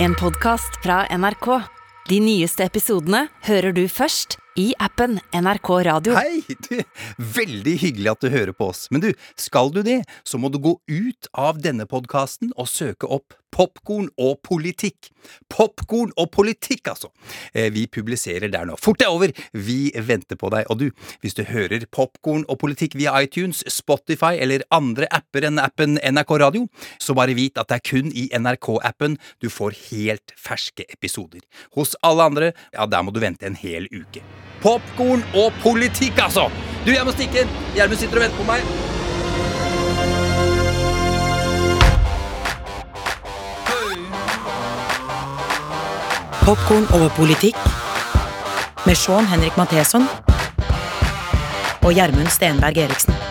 En podkast fra NRK. De nyeste episodene hører du først i appen NRK Radio. Hei! Du, veldig hyggelig at du hører på oss. Men du, skal du det, så må du gå ut av denne podkasten og søke opp Popkorn og politikk. Popkorn og politikk, altså! Eh, Vi publiserer der nå. Fort deg over! Vi venter på deg. Og du, hvis du hører Popkorn og politikk via iTunes, Spotify eller andre apper enn appen NRK Radio, så bare vit at det er kun i NRK-appen du får helt ferske episoder. Hos alle andre, ja, der må du vente en hel uke. Popkorn og politikk, altså! Du, jeg må stikke! Gjermund sitter og venter på meg. Popkorn over politikk med Sean Henrik Matheson og Gjermund Stenberg Eriksen.